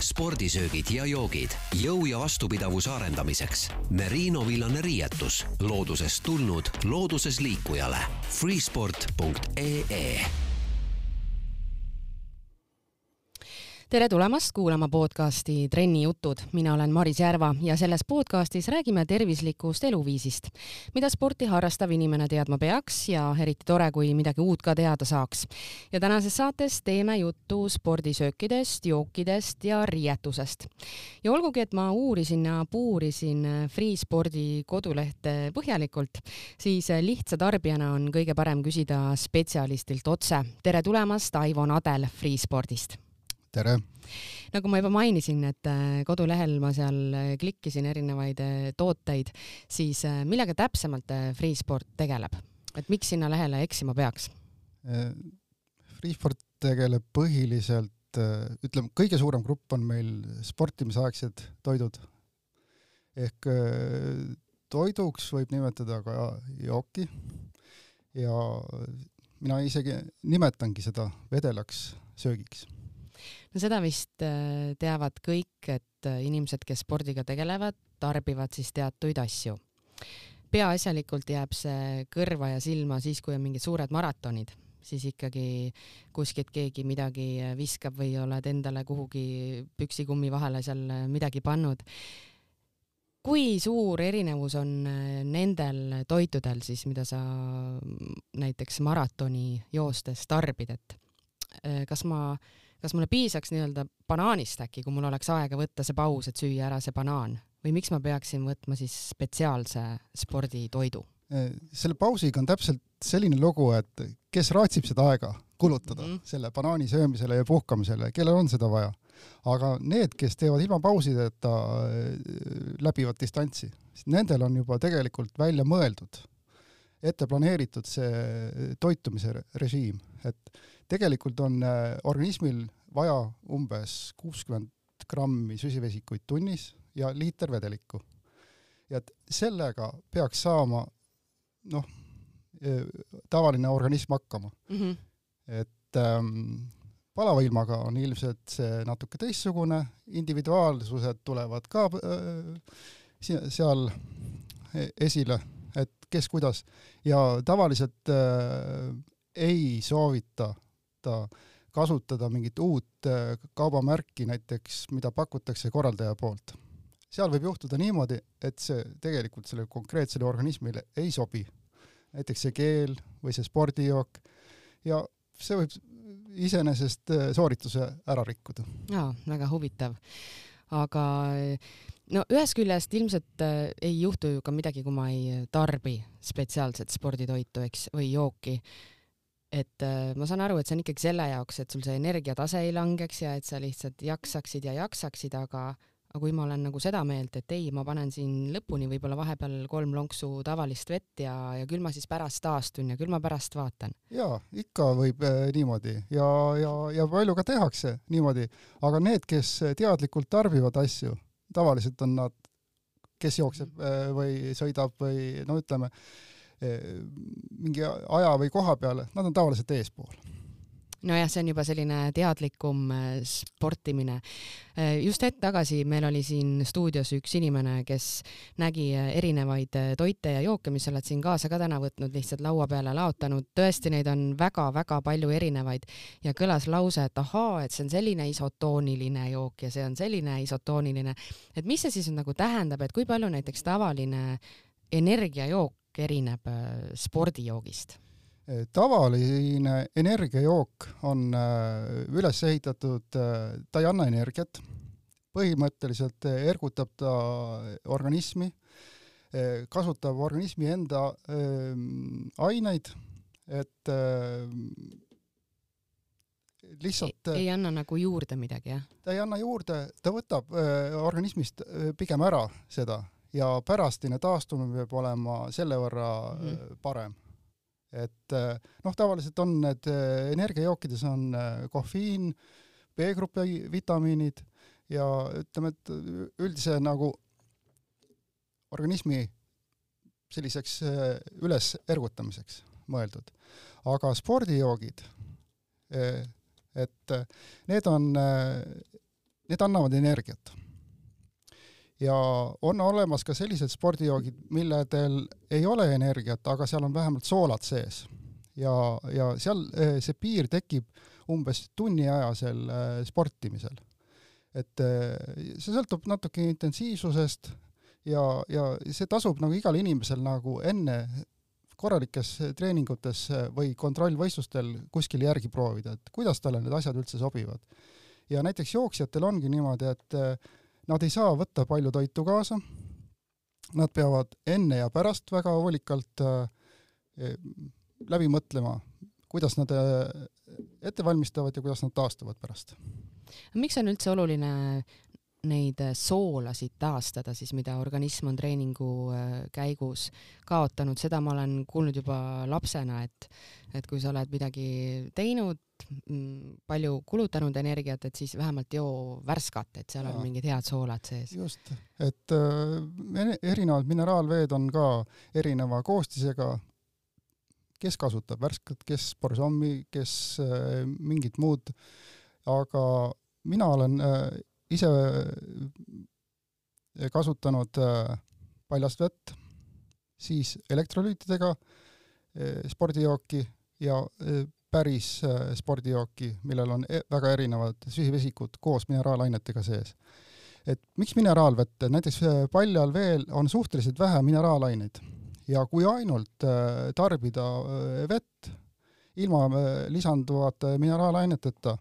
spordisöögid ja joogid jõu ja vastupidavuse arendamiseks. Merino villane riietus loodusest tulnud looduses liikujale. Freesport.ee tere tulemast kuulama podcasti Trenni jutud, mina olen Maris Järva ja selles podcastis räägime tervislikust eluviisist, mida sporti harrastav inimene teadma peaks ja eriti tore, kui midagi uut ka teada saaks. ja tänases saates teeme juttu spordisöökidest, jookidest ja riietusest. ja olgugi, et ma uurisin ja puurisin Freespordi kodulehte põhjalikult, siis lihtsa tarbijana on kõige parem küsida spetsialistilt otse. tere tulemast, Aivo Nadel Freespordist tere! nagu ma juba mainisin, et äh, kodulehel ma seal äh, klikkisin erinevaid äh, tooteid, siis millega täpsemalt Freesport tegeleb, et miks sinna lehele eksima peaks? Freesport tegeleb põhiliselt, ütleme, kõige suurem grupp on meil sportimisaegsed toidud. ehk toiduks võib nimetada ka jooki ja mina isegi nimetangi seda vedelaks söögiks no seda vist äh, teavad kõik, et äh, inimesed, kes spordiga tegelevad, tarbivad siis teatuid asju. peaasjalikult jääb see kõrva ja silma siis, kui on mingid suured maratonid, siis ikkagi kuskilt keegi midagi äh, viskab või oled endale kuhugi püksikummi vahele seal midagi pannud kui suur erinevus on nendel toitudel siis, mida sa näiteks maratoni joostes tarbid, et kas ma kas mulle piisaks nii-öelda banaanist äkki, kui mul oleks aega võtta see paus, et süüa ära see banaan või miks ma peaksin võtma siis spetsiaalse sporditoidu? Äh, selle pausiga on täpselt selline lugu, et kes raatsib seda aega kulutada mm -hmm. selle banaani söömisele ja puhkamisele, kellel on seda vaja. aga need, kes teevad ilma pausideta, äh, läbivad distantsi, nendel on juba tegelikult välja mõeldud, ette planeeritud see toitumise režiim, et tegelikult on äh, organismil vaja umbes kuuskümmend grammi süsivesikuid tunnis ja liiter vedelikku. ja et sellega peaks saama noh, äh, tavaline organism hakkama mm. -hmm. et ähm, palava ilmaga on ilmselt see natuke teistsugune, individuaalsused tulevad ka äh, seal esile, et kes kuidas ja tavaliselt äh, ei soovita võtta, kasutada mingit uut äh, kaubamärki näiteks, mida pakutakse korraldaja poolt. seal võib juhtuda niimoodi, et see tegelikult sellele konkreetsele organismile ei sobi. näiteks see keel või see spordijook ja see võib iseenesest äh, soorituse ära rikkuda. jaa, väga huvitav. aga no ühest küljest ilmselt äh, ei juhtu ju ka midagi, kui ma ei tarbi spetsiaalset sporditoitu, eks, või jooki et äh, ma saan aru, et see on ikkagi selle jaoks, et sul see energiatase ei langeks ja et sa lihtsalt jaksaksid ja jaksaksid, aga aga kui ma olen nagu seda meelt, et ei, ma panen siin lõpuni võib-olla vahepeal kolm lonksu tavalist vett ja, ja küll ma siis pärast taastun ja küll ma pärast vaatan. jaa, ikka võib äh, niimoodi ja, ja, ja palju ka tehakse niimoodi, aga need, kes teadlikult tarbivad asju, tavaliselt on nad, kes jookseb äh, või sõidab või no ütleme äh,, mingi aja või koha peale, nad on tavaliselt eespool nojah, see on juba selline teadlikum äh, sportimine. Äh, just hetk tagasi meil oli siin stuudios üks inimene, kes nägi äh, erinevaid toite ja jooke, mis sa oled siin kaasa ka täna võtnud, lihtsalt laua peale laotanud. tõesti, neid on väga-väga palju erinevaid ja kõlas lause, et ahaa, et see on selline isotooniline jook ja see on selline isotooniline. et mis see siis nagu tähendab, et kui palju näiteks tavaline energiajook erineb spordijoogist? Äh, tavaline energiajook on äh, üles ehitatud, ta ei anna energiat, põhimõtteliselt ergutab ta organismi, kasutab organismi enda aineid, et lihtsalt ei, ei anna nagu juurde midagi, jah? ta ei anna juurde, ta võtab äh, organismist äh, pigem ära seda ja pärastine taastumine peab olema selle võrra mm. parem. Et noh, tavaliselt on need energiajookides on kohviin, B-grupi vitamiinid ja ütleme, et üldise nagu organismi selliseks üles ergutamiseks mõeldud. aga spordijoogid, et need on, need annavad energiat ja on olemas ka sellised spordijoogid, milledel ei ole energiat, aga seal on vähemalt soolad sees. ja, ja seal eh, see piir tekib umbes tunniajasel eh, sportimisel. et eh, see sõltub natuke intensiivsusest ja, ja see tasub nagu igal inimesel nagu enne korralikes treeningutes või kontrollvõistlustel kuskil järgi proovida, et kuidas talle need asjad üldse sobivad. ja näiteks jooksjatel ongi niimoodi, et Nad ei saa võtta palju toitu kaasa. Nad peavad enne ja pärast väga hoolikalt äh, läbi mõtlema, kuidas nad äh, ette valmistavad ja kuidas nad taastuvad pärast. miks on üldse oluline neid soolasid taastada siis, mida organism on treeningu äh, käigus kaotanud, seda ma olen kuulnud juba lapsena, et et kui sa oled midagi teinud, Mm, palju kulutanud energiat, et siis vähemalt joo värskat, et seal ja. on mingid head soolad sees. just, et äh, erinevad mineraalveed on ka erineva koostisega, kes kasutab värskat, kes borsommi, kes äh, mingit muud, aga mina olen äh, ise kasutanud äh, paljast vett, siis elektrolüütidega äh, spordijooki ja äh, päris spordijooki, millel on e väga erinevad süsivesikud koos mineraalainetega sees. et miks mineraalvett, näiteks paljal veel on suhteliselt vähe mineraalaineid ja kui ainult tarbida vett ilma lisanduvate mineraalaineteta,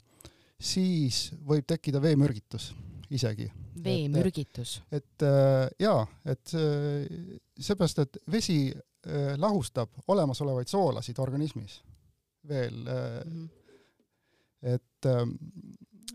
siis võib tekkida veemürgitus isegi. veemürgitus? et, et jaa, et seepärast, et vesi lahustab olemasolevaid soolasid organismis veel mm. -hmm. et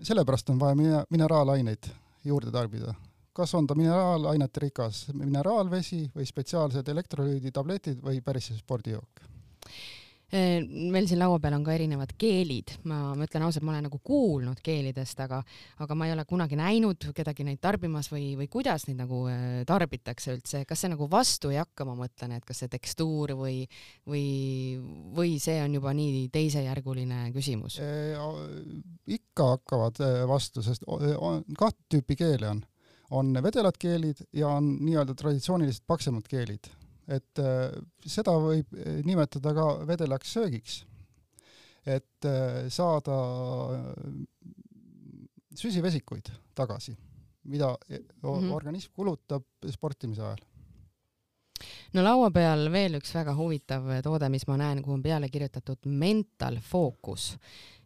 sellepärast on vaja mina-, mineraalaineid juurde tarbida. kas on ta mineraalainete rikas mineraalvesi või spetsiaalsed elektrolüüditabletid või päris spordijook Äh, meil siin laua peal on ka erinevad keelid, ma, ma ütlen ausalt, ma olen nagu kuulnud keelidest, aga, aga ma ei ole kunagi näinud kedagi neid tarbimas või, või kuidas neid nagu äh, tarbitakse üldse, kas see nagu vastu ei hakka, ma mõtlen, et kas see tekstuur või, või, või see on juba nii teisejärguline küsimus? E,? ikka hakkavad vastu, sest kahte tüüpi keele on, on vedelad keelid ja on nii-öelda traditsioonilised paksemad keelid et äh, seda võib äh, nimetada ka vedelaks söögiks. et äh, saada süsivesikuid tagasi, mida mm -hmm. organism kulutab sportimise ajal no laua peal veel üks väga huvitav toode, mis ma näen, kuhu on peale kirjutatud Mental Focus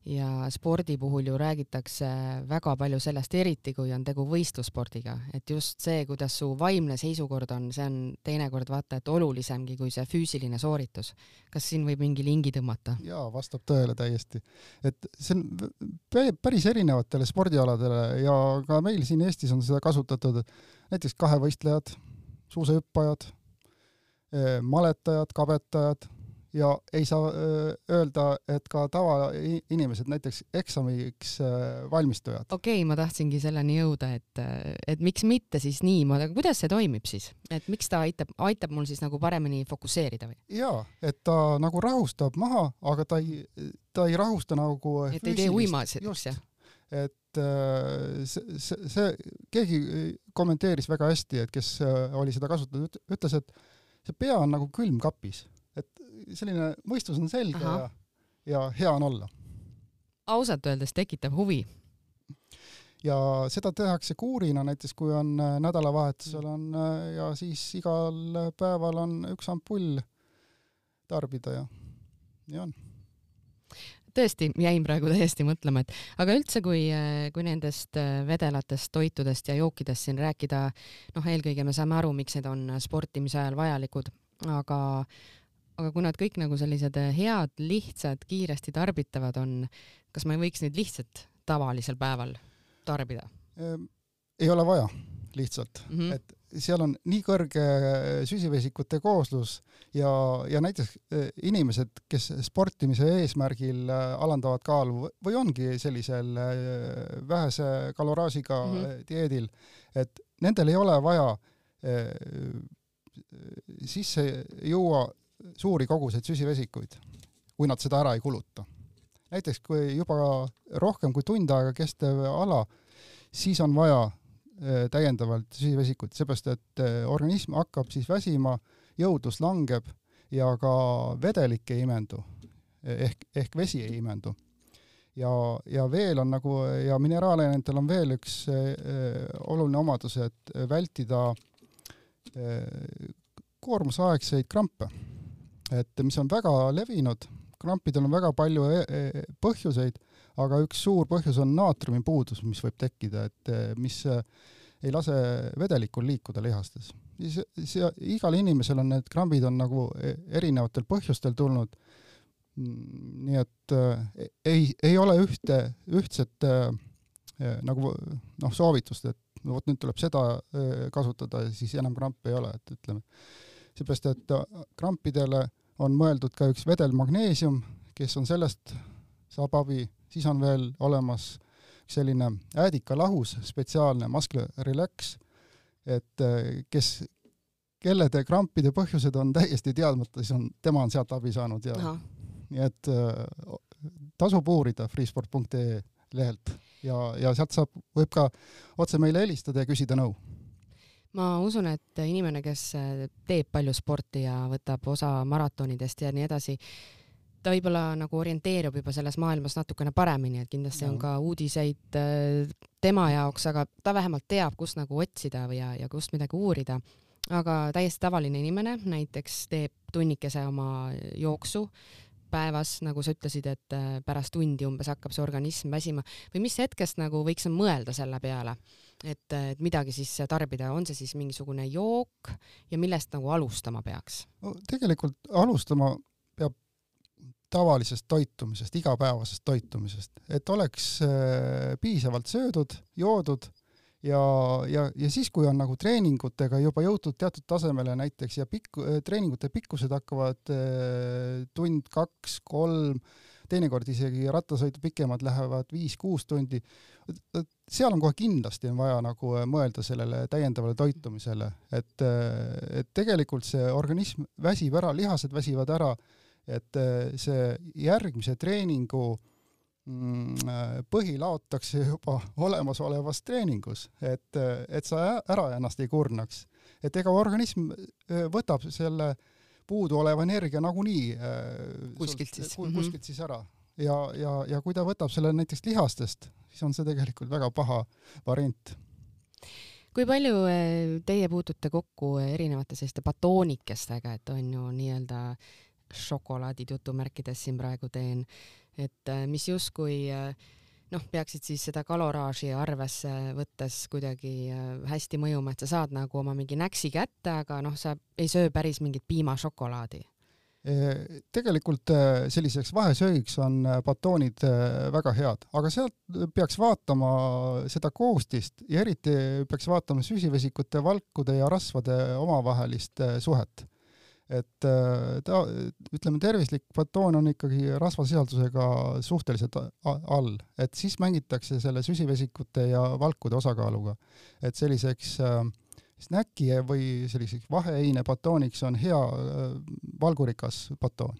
ja spordi puhul ju räägitakse väga palju sellest, eriti kui on tegu võistlusspordiga, et just see, kuidas su vaimne seisukord on, see on teinekord vaata et olulisemgi kui see füüsiline sooritus. kas siin võib mingi lingi tõmmata? jaa, vastab tõele täiesti. et see on päris erinevatele spordialadele ja ka meil siin Eestis on seda kasutatud, näiteks kahevõistlejad, suusahüppajad, maletajad, kabetajad ja ei saa öelda, et ka tavainimesed, näiteks eksamiks valmistujad. okei okay,, ma tahtsingi selleni jõuda, et, et miks mitte siis niimoodi, aga kuidas see toimib siis, et miks ta aitab, aitab mul siis nagu paremini fokusseerida või? jaa, et ta nagu rahustab maha, aga ta ei, ta ei rahusta nagu et ei tee uimaseks, jah? et see, see, see, keegi kommenteeris väga hästi, et kes oli seda kasutanud, ütles, et see pea on nagu külmkapis selline mõistus on selge Aha. ja, ja hea on olla. ausalt öeldes tekitab huvi. ja seda tehakse kuurina, näiteks kui on äh, nädalavahetusel on äh, ja siis igal päeval on üks ampull tarbida ja nii on tõesti jäin praegu täiesti mõtlema, et aga üldse, kui, äh, kui nendest vedelatest toitudest ja jookidest siin rääkida, noh, eelkõige me saame aru, miks need on sportimise ajal vajalikud, aga aga kui nad kõik nagu sellised äh, head, lihtsad, kiiresti tarbitavad on, kas ma ei võiks neid lihtsalt tavalisel päeval tarbida? Ehm, ei ole vaja lihtsalt mm, -hmm. et seal on nii kõrge süsivesikute kooslus ja, ja näiteks inimesed, kes sportimise eesmärgil alandavad kaalu või ongi sellisel vähese kaloraažiga mm -hmm. dieedil, et nendel ei ole vaja sisse juua suuri koguseid süsivesikuid, kui nad seda ära ei kuluta. näiteks kui juba rohkem kui tund aega kestev ala, siis on vaja täiendavalt süsivesikut, seepärast et eh, organism hakkab siis väsima, jõudlus langeb ja ka vedelik ei imendu ehk, ehk vesi ei imendu. ja, ja veel on nagu ja mineraalainetel on veel üks äh, oluline omadus, et vältida äh, koormusaegseid krampe et mis on väga levinud, krampidel on väga palju e e põhjuseid, aga üks suur põhjus on naatriumi puudus, mis võib tekkida, et e, mis e, ei lase vedelikul liikuda lihastes. siis igal inimesel on need krambid on nagu e, erinevatel põhjustel tulnud. nii et ei, ei ole ühte, ühtset nagu noh, soovitust, et no vot nüüd tuleb seda kasutada ja siis enam krampe ei ole, et ütleme. seepärast, et krampidele on mõeldud ka üks vedelmagneesium, kes on sellest, saab abi, siis on veel olemas selline äädikalahus, spetsiaalne Muscle Relax, et eh, kes, kellede krampide põhjused on täiesti teadmata, siis on, tema on sealt abi saanud ja Aha. nii et äh, tasub uurida freesport.ee lehelt ja, ja sealt saab, võib ka otse meile helistada ja küsida nõu ma usun, et inimene, kes äh, teeb palju sporti ja võtab osa maratonidest ja nii edasi, ta võib-olla nagu orienteerub juba selles maailmas natukene paremini, et kindlasti no. on ka uudiseid äh, tema jaoks, aga ta vähemalt teab, kust nagu otsida või ja, ja kust midagi uurida. aga täiesti tavaline inimene näiteks teeb tunnikese oma jooksu päevas, nagu sa ütlesid, et äh, pärast tundi umbes hakkab see organism väsima või mis hetkest nagu võiks mõelda selle peale? et, et midagi siis tarbida, on see siis mingisugune jook ja millest nagu alustama peaks no,? tegelikult alustama tavalisest toitumisest, igapäevasest toitumisest, et oleks äh, piisavalt söödud, joodud ja, ja, ja siis, kui on nagu treeningutega juba jõutud teatud tasemele näiteks ja pikk, treeningute pikkused hakkavad äh, tund, kaks, kolm, teinekord isegi rattasõidu pikemad lähevad viis-kuus tundi, seal on kohe kindlasti on vaja nagu äh, mõelda sellele täiendavale toitumisele, et, äh, et tegelikult see organism väsib ära, lihased väsivad ära, et äh, see järgmise treeningu mm, põhi laotakse juba olemasolevas treeningus, et, et sa ära ennast ei kurnaks. et ega organism võtab selle puuduoleva energia nagunii kuskilt siis, kuskilt mm -hmm. siis ära ja, ja, ja kui ta võtab selle näiteks lihastest, siis on see tegelikult väga paha variant. kui palju teie puutute kokku erinevate selliste batoonikestega, et on ju nii-öelda šokolaadid jutumärkides siin praegu teen, et eh, mis justkui eh, noh, peaksid siis seda kaloraaži arvesse võttes kuidagi hästi mõjuma, et sa saad nagu oma mingi näksi kätte, aga noh, sa ei söö päris mingit piimašokolaadi. Tegelikult selliseks vahesöögiks on batoonid väga head, aga sealt peaks vaatama seda koostist ja eriti peaks vaatama süsivesikute, valkude ja rasvade omavahelist suhet. Et ta, ütleme, tervislik batoon on ikkagi rasvasisaldusega suhteliselt all, et siis mängitakse selle süsivesikute ja valkude osakaaluga. et selliseks äh, snäki või selliseks vaheheine batooniks on hea äh, valgurikas batoon?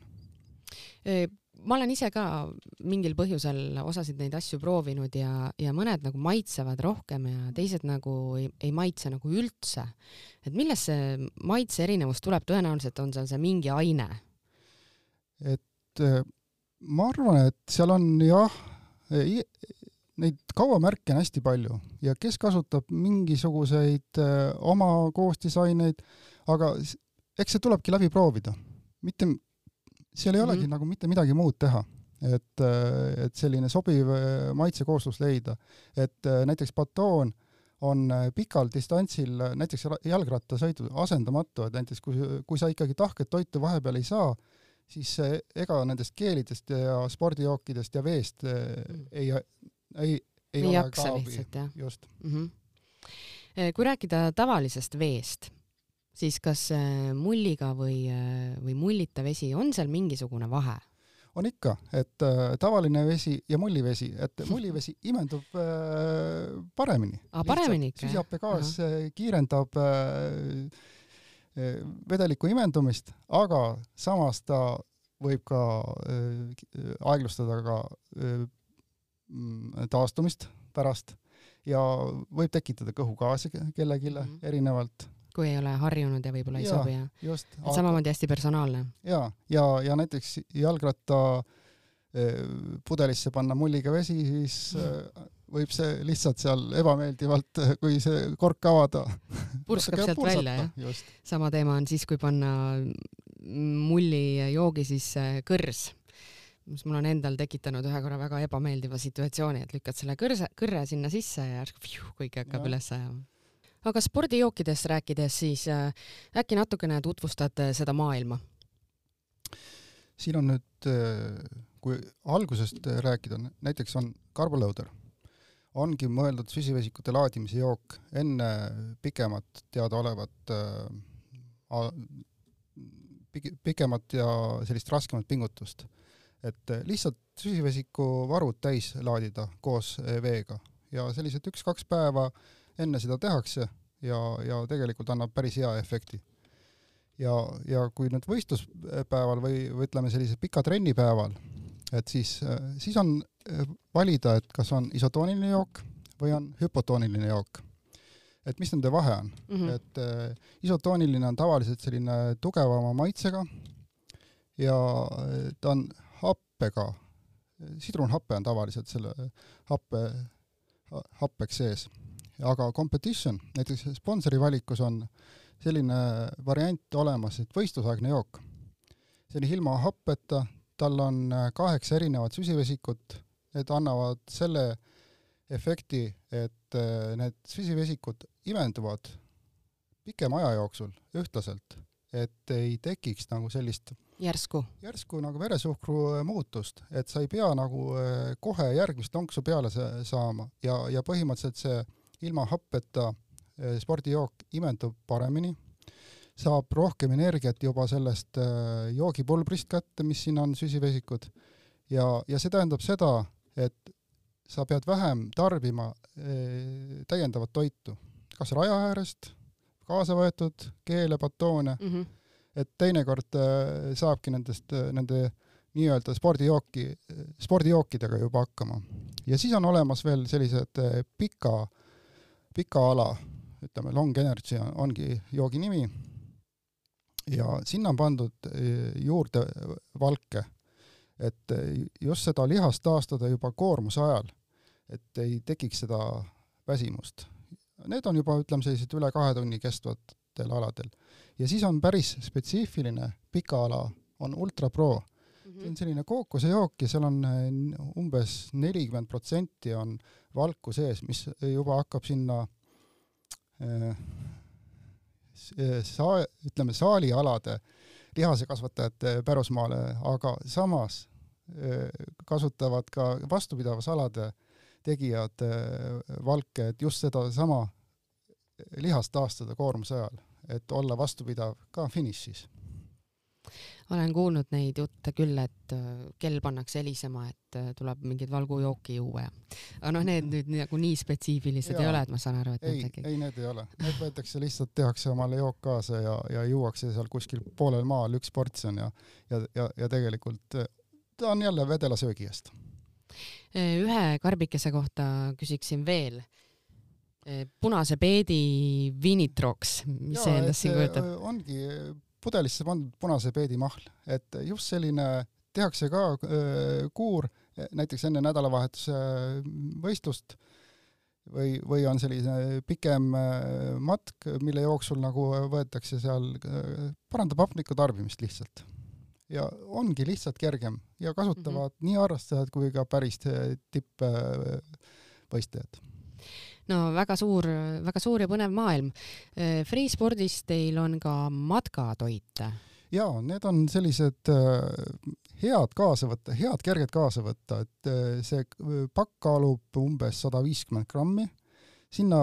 Ma olen ise ka mingil põhjusel osasid neid asju proovinud ja, ja mõned nagu maitsevad rohkem ja teised nagu ei, ei maitse nagu üldse. et millest see maitse erinevus tuleb, tõenäoliselt on seal see mingi aine? et äh, ma arvan, et seal on jah, neid kaubamärke on hästi palju ja kes kasutab mingisuguseid äh, oma koostisaineid, aga eks see tulebki läbi proovida. mitte, seal ei mm -hmm. olegi nagu mitte midagi muud teha, et, äh, et selline sobiv äh, maitsekooslus leida. et näiteks batoon on pikal distantsil, näiteks jalgrattasõidu asendamatu, et näiteks kui, kui sa ikkagi tahket toitu vahepeal ei saa, siis ega nendest keelidest ja spordijookidest ja veest ei ei, ei, ei, jaksa lihtsalt, jah? just mm. -hmm kui rääkida tavalisest veest, siis kas mulliga või, või mullita vesi, on seal mingisugune vahe? on ikka, et äh, tavaline vesi ja mullivesi, et mullivesi imendub äh, paremini. paremini ikka? süsihappegaas äh, kiirendab äh, äh, vedeliku imendumist, aga samas ta võib ka äh, aeglustada ka äh, taastumist pärast ja võib tekitada kõhugaasi kellelegi mm -hmm. erinevalt kui ei ole harjunud ja võib-olla ei ja, sobi ja just, samamoodi hästi personaalne. ja, ja, ja näiteks jalgratta eh, pudelisse panna mulliga vesi, siis eh, võib see lihtsalt seal ebameeldivalt, kui see kork avada. purskab sealt välja, jah? sama teema on siis, kui panna mulli joogi sisse kõrs mis mul on endal tekitanud ühe korra väga ebameeldiva situatsiooni, et lükkad selle kõrse, kõrre sinna sisse ja järsku kõik hakkab üles ajama aga spordijookidest rääkides, siis äh, äkki natukene tutvustad äh, seda maailma? siin on nüüd, äh, kui algusest rääkida, näiteks on carboloader, ongi mõeldud süsivesikute laadimise jook enne pikemat teadaolevat pikemat ja sellist raskemat pingutust. et lihtsalt süsivesiku varud täis laadida koos veega ja sellised üks-kaks päeva äh, enne seda tehakse ja, ja tegelikult annab päris hea efekti. ja, ja kui nüüd võistluspäeval või, või ütleme, sellisel pika trennipäeval, et siis, siis on eh, valida, et kas on isotooniline jook või on hüpotooniline jook. et mis nende vahe on mm, -hmm. et äh, isotooniline on tavaliselt selline tugevama maitsega ja eh, ta on happega, sidrunhappe on tavaliselt selle happe, happeks sees aga competition, näiteks sponsori valikus on selline variant olemas, et võistlusaegne jook. see on ilma happeta, tal on kaheksa erinevat süsivesikut, need annavad selle efekti, et äh, need süsivesikud imenduvad pikema aja jooksul ühtlaselt, et ei tekiks nagu sellist järsku, järsku nagu veresuhkru muutust, et sa ei pea nagu äh, kohe järgmist lonksu peale saama ja, ja põhimõtteliselt see ilma happeta eh, spordijook imendub paremini, saab rohkem energiat juba sellest eh, joogipulbrist kätte, mis siin on, süsivesikud, ja, ja see tähendab seda, et sa pead vähem tarbima eh, täiendavat toitu, kas raja äärest, kaasa võetud keele, batoone mm, -hmm. et teinekord saabki nendest, nende nii-öelda spordijooki, spordijookidega juba hakkama. ja siis on olemas veel sellised pika äh, pika ala, ütleme long energy ongi joogi nimi ja sinna on pandud e, juurde valke, et e, just seda lihast taastada juba koormuse ajal, et ei tekiks seda väsimust. Need on juba, ütleme, sellised üle kahe tunni kestvatel aladel. ja siis on päris spetsiifiline pika ala, on Ultra Pro see on selline kookosejook ja seal on äh, umbes nelikümmend protsenti on valku sees, mis juba hakkab sinna äh, saa-, ütleme saalialade lihasekasvatajate pärusmaale, aga samas äh, kasutavad ka vastupidavusalade tegijad valke, et just sedasama lihast taastada koormuse ajal, et olla vastupidav ka finišis olen kuulnud neid jutte küll, et äh, kell pannakse helisema, et äh, tuleb mingit valgujooki juua ja, aga noh, need nüüd nagu nii spetsiifilised ja, ei ole, et ma saan aru, et ei, ei need ei ole, need võetakse lihtsalt, tehakse omale jook kaasa ja, ja juuakse seal kuskil poolel maal üks portsjon ja, ja, ja, ja tegelikult äh, ta on jälle vedelasöögi eest. ühe karbikese kohta küsiksin veel punase peedi viinitroks, mis ja, see endast siin kujutab? ongi pudelisse pandud punase peedi mahl, et just selline tehakse ka kuur näiteks enne nädalavahetuse võistlust või, või on selline pikem matk, mille jooksul nagu võetakse seal, parandab hapniku tarbimist lihtsalt. ja ongi lihtsalt kergem ja kasutavad mm -hmm. nii harrastajad kui ka päris tippvõistlejad no väga suur, väga suur ja põnev maailm. Äh, Freespordis teil on ka matkatoite. ja need on sellised äh, head kaasa võtta, head kerged kaasa võtta, et äh, see pakk kaalub umbes sada viiskümmend grammi. sinna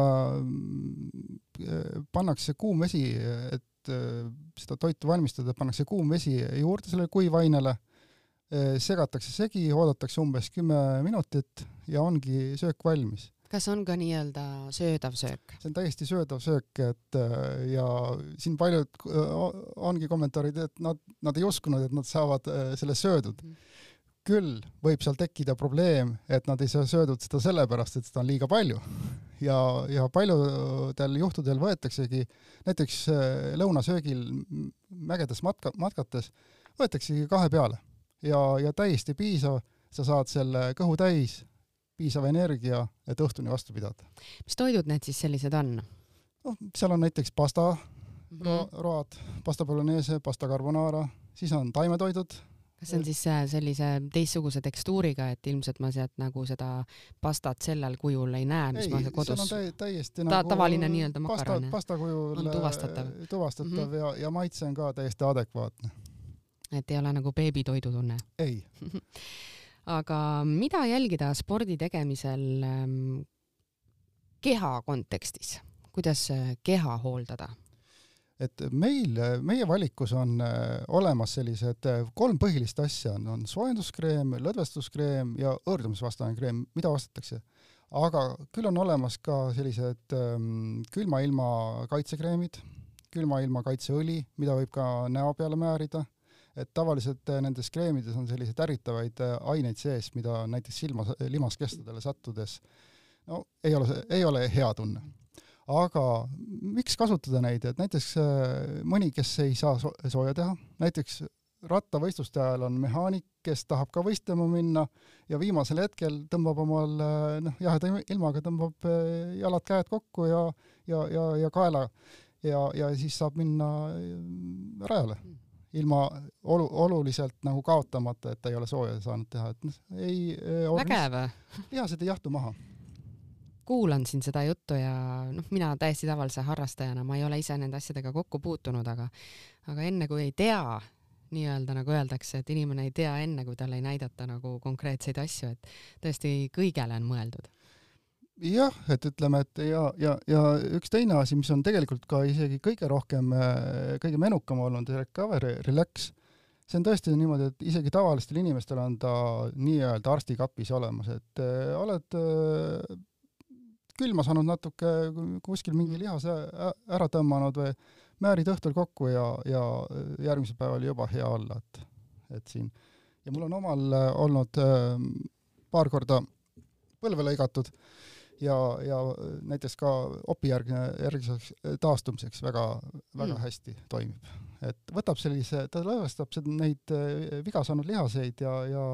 pannakse kuum vesi, et seda toitu valmistada, pannakse kuum vesi juurde sellele kuivainele, segatakse segi, oodatakse umbes kümme minutit ja ongi söök valmis kas on ka nii-öelda söödav söök? see on täiesti söödav söök, et ja siin paljud ongi kommentaarid, et nad, nad ei uskunud, et nad saavad selle söödud mm. -hmm küll võib seal tekkida probleem, et nad ei saa söödud seda sellepärast, et seda on liiga palju. ja, ja paljudel juhtudel võetaksegi näiteks äh, lõunasöögil mägedes matka, matkates, võetaksegi kahe peale ja, ja täiesti piisav, sa saad selle kõhu täis, piisav energia, et õhtuni vastu pidada. mis toidud need siis sellised on? noh, seal on näiteks pasta mm -hmm. road, pasta bolognese, pasta carbonara, siis on taimetoidud kas see on siis sellise teistsuguse tekstuuriga, et ilmselt ma sealt nagu seda pastat sellel kujul ei näe, mis ei, ma kodus täi, täiesti ta, nagu tavaline nii-öelda makaron, jah? pasta kujul on tuvastatav, tuvastatav mm -hmm. ja, ja maitse on ka täiesti adekvaatne. et ei ole nagu beebitoidu tunne? ei aga mida jälgida spordi tegemisel ähm, keha kontekstis, kuidas äh, keha hooldada? et meil, meie valikus on äh, olemas sellised äh, kolm põhilist asja, on soojenduskreem, lõdvestuskreem ja õõrdumisvastane kreem, mida ostetakse. aga küll on olemas ka sellised ähm, külma ilma kaitsekreemid, külma ilma kaitseõli, mida võib ka näo peale määrida, et tavaliselt äh, nendes kreemides on selliseid ärritavaid aineid sees, mida näiteks silma, limaskestadele sattudes no ei ole, ei ole hea tunne. Aga miks kasutada neid, et näiteks äh, mõni, kes ei saa so sooja teha, näiteks rattavõistluste ajal on mehaanik, kes tahab ka võistlema minna ja viimasel hetkel tõmbab omal äh, noh, jaheda ilmaga tõmbab äh, jalad-käed kokku ja, ja, ja, ja kaela. Ja, ja siis saab minna rajale ilma olu-, oluliselt nagu kaotamata, et ta ei ole sooja saanud teha, et noh, ei vägev! lihased ei jahtu maha kuulan siin seda juttu ja noh, mina täiesti tavalise harrastajana, ma ei ole ise nende asjadega kokku puutunud, aga aga enne kui ei tea, nii-öelda nagu öeldakse, et inimene ei tea enne, kui talle ei näidata nagu konkreetseid asju, et tõesti kõigele on mõeldud. Jah, et ütleme, et ja, ja, ja üks teine asi, mis on tegelikult ka isegi kõige rohkem, kõige menukam olnud, recovery, relax, see on tõesti niimoodi, et isegi tavalistel inimestel on ta nii-öelda arstikapis olemas, et äh, oled äh, külma saanud natuke, kuskil mingi lihase ära tõmmanud või määrid õhtul kokku ja, ja järgmisel päeval juba hea olla, et, et siin. ja mul on omal äh, olnud äh, paar korda põlve lõigatud ja, ja näiteks ka opi järgne, järgmiseks taastumiseks väga, väga mm. hästi toimib et võtab sellise, ta seda, neid äh, viga saanud lihaseid ja, ja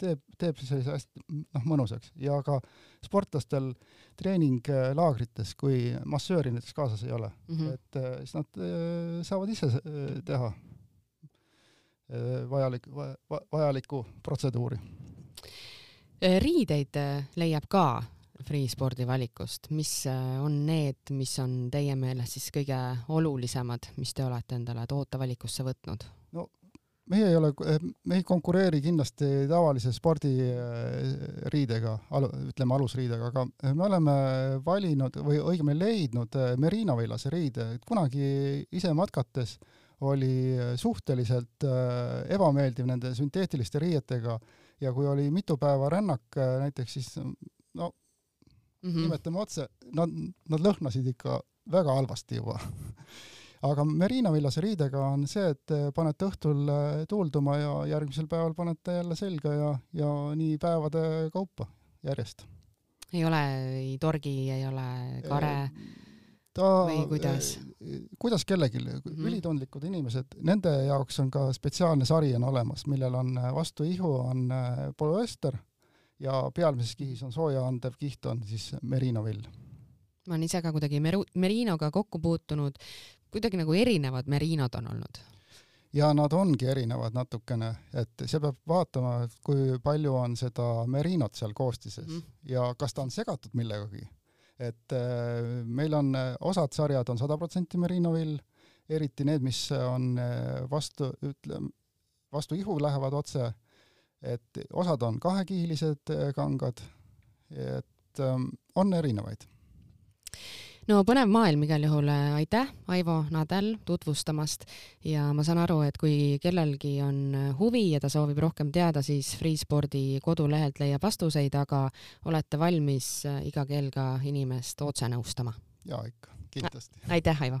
teeb, teeb sellise hästi noh, mõnusaks ja ka sportlastel treeninglaagrites, kui massööri näiteks kaasas ei ole mm, -hmm. et äh, siis nad äh, saavad ise teha vajalik va,, vajaliku protseduuri. riideid leiab ka friispordi valikust, mis äh, on need, mis on teie meelest siis kõige olulisemad, mis te olete endale tootevalikusse võtnud? no meie ei ole, me ei konkureeri kindlasti tavalise spordiriidega, ütleme alusriidega, aga me oleme valinud või õigemini leidnud äh, Merino villase riide, et kunagi ise matkates oli suhteliselt äh, ebameeldiv nende sünteetiliste riietega ja kui oli mitu päeva rännak näiteks, siis no mm -hmm. nimetame otse, nad, nad lõhnasid ikka väga halvasti juba aga Merino villase riidega on see, et panete õhtul äh, tuulduma ja järgmisel päeval panete jälle selga ja, ja nii päevade kaupa järjest. ei ole ei torgi, ei ole kare ta, või kuidas? kuidas kellelgi mm, -hmm. ülitundlikud inimesed, nende jaoks on ka spetsiaalne sari on olemas, millel on vastu ihu on polüester ja pealmises kihis on sooja andev kiht, on siis merinovill. ma olen ise ka kuidagi meru-, merinoga kokku puutunud, kuidagi nagu erinevad merinod on olnud ja nad ongi erinevad natukene, et see peab vaatama, kui palju on seda merinot seal koostises mm. ja kas ta on segatud millegagi. et äh, meil on, osad sarjad on sada protsenti merinovill, eriti need, mis on äh, vastu, ütleme, vastu ihu lähevad otse et osad on kahekihilised äh, kangad, et ähm, on erinevaid. no põnev maailm igal juhul, aitäh, Aivo Nadel tutvustamast ja ma saan aru, et kui kellelgi on huvi ja ta soovib rohkem teada, siis Freespordi kodulehelt leiab vastuseid, aga olete valmis iga kell ka inimest otse nõustama? jaa, ikka, kindlasti. aitäh, Aivo!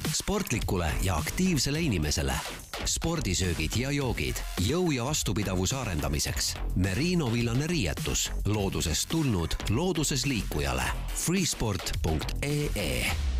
sportlikule ja aktiivsele inimesele spordisöögid ja joogid jõu ja vastupidavuse arendamiseks. Merino villane riietus loodusest tulnud looduses liikujale. freesport.ee